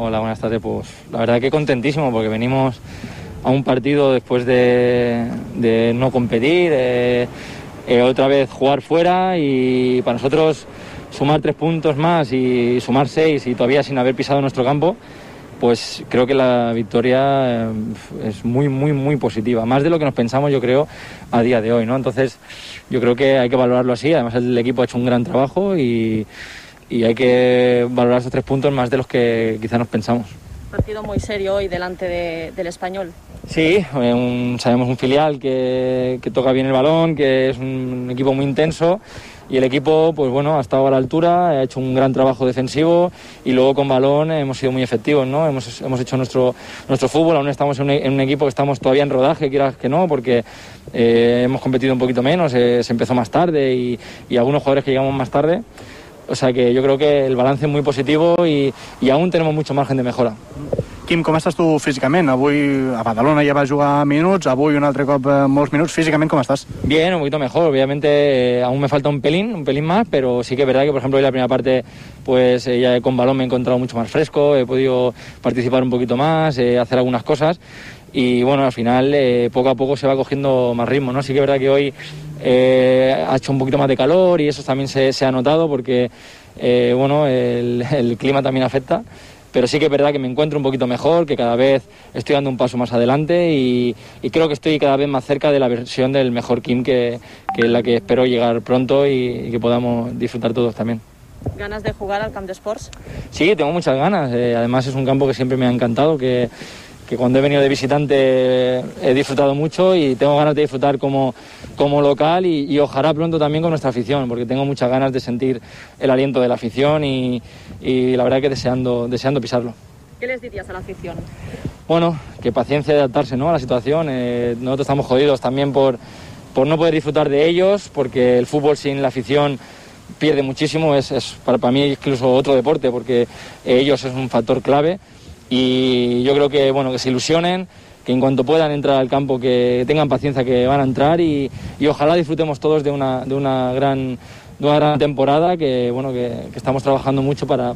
Hola, buenas tardes. Pues la verdad que contentísimo porque venimos a un partido después de, de no competir, eh, eh, otra vez jugar fuera y para nosotros sumar tres puntos más y sumar seis y todavía sin haber pisado nuestro campo, pues creo que la victoria eh, es muy, muy, muy positiva. Más de lo que nos pensamos, yo creo, a día de hoy, ¿no? Entonces, yo creo que hay que valorarlo así. Además, el equipo ha hecho un gran trabajo y, y hay que valorar esos tres puntos más de los que quizá nos pensamos. Partido muy serio hoy delante de, del español. Sí, eh, un, sabemos un filial que, que, toca bien el balón, que es un equipo muy intenso y el equipo, pues bueno, ha estado a la altura, ha hecho un gran trabajo defensivo y luego con balón hemos sido muy efectivos, ¿no? Hemos, hemos hecho nuestro, nuestro fútbol, aún estamos en un, en un, equipo que estamos todavía en rodaje, quieras que no, porque eh, hemos competido un poquito menos, eh, se empezó más tarde y, y algunos jugadores que llegamos más tarde. O sea que yo creo que el balance es muy positivo y, y aún tenemos mucho margen de mejora. Quim, com estàs tu físicament? Avui a Badalona ja vas jugar minuts, avui un altre cop eh, molts minuts. Físicament com estàs? Bien, un poquito mejor. Obviamente eh, aún me falta un pelín, un pelín más, pero sí que es verdad que, por ejemplo, hoy la primera parte, pues eh, ya con balón me he encontrado mucho más fresco, he podido participar un poquito más, eh, hacer algunas cosas y bueno, al final eh, poco a poco se va cogiendo más ritmo, ¿no? Sí que es verdad que hoy eh, ha hecho un poquito más de calor y eso también se, se ha notado porque, eh, bueno, el, el, clima también afecta. Pero sí que es verdad que me encuentro un poquito mejor, que cada vez estoy dando un paso más adelante y, y creo que estoy cada vez más cerca de la versión del mejor Kim, que, que es la que espero llegar pronto y, y, que podamos disfrutar todos también. ¿Ganas de jugar al Camp de Sports? Sí, tengo muchas ganas. Eh, además es un campo que siempre me ha encantado, que que cuando he venido de visitante he disfrutado mucho y tengo ganas de disfrutar como, como local y, y, ojalá pronto también con nuestra afición, porque tengo muchas ganas de sentir el aliento de la afición y, y la verdad que deseando, deseando pisarlo. ¿Qué les dirías a la afición? Bueno, que paciencia de adaptarse ¿no? a la situación. Eh, nosotros estamos jodidos también por, por no poder disfrutar de ellos, porque el fútbol sin la afición pierde muchísimo, es, es para, para mí incluso otro deporte, porque ellos es un factor clave y yo creo que bueno que se ilusionen que en cuanto puedan entrar al campo que tengan paciencia que van a entrar y, y ojalá disfrutemos todos de una, de una gran de una gran temporada que bueno que, que estamos trabajando mucho para,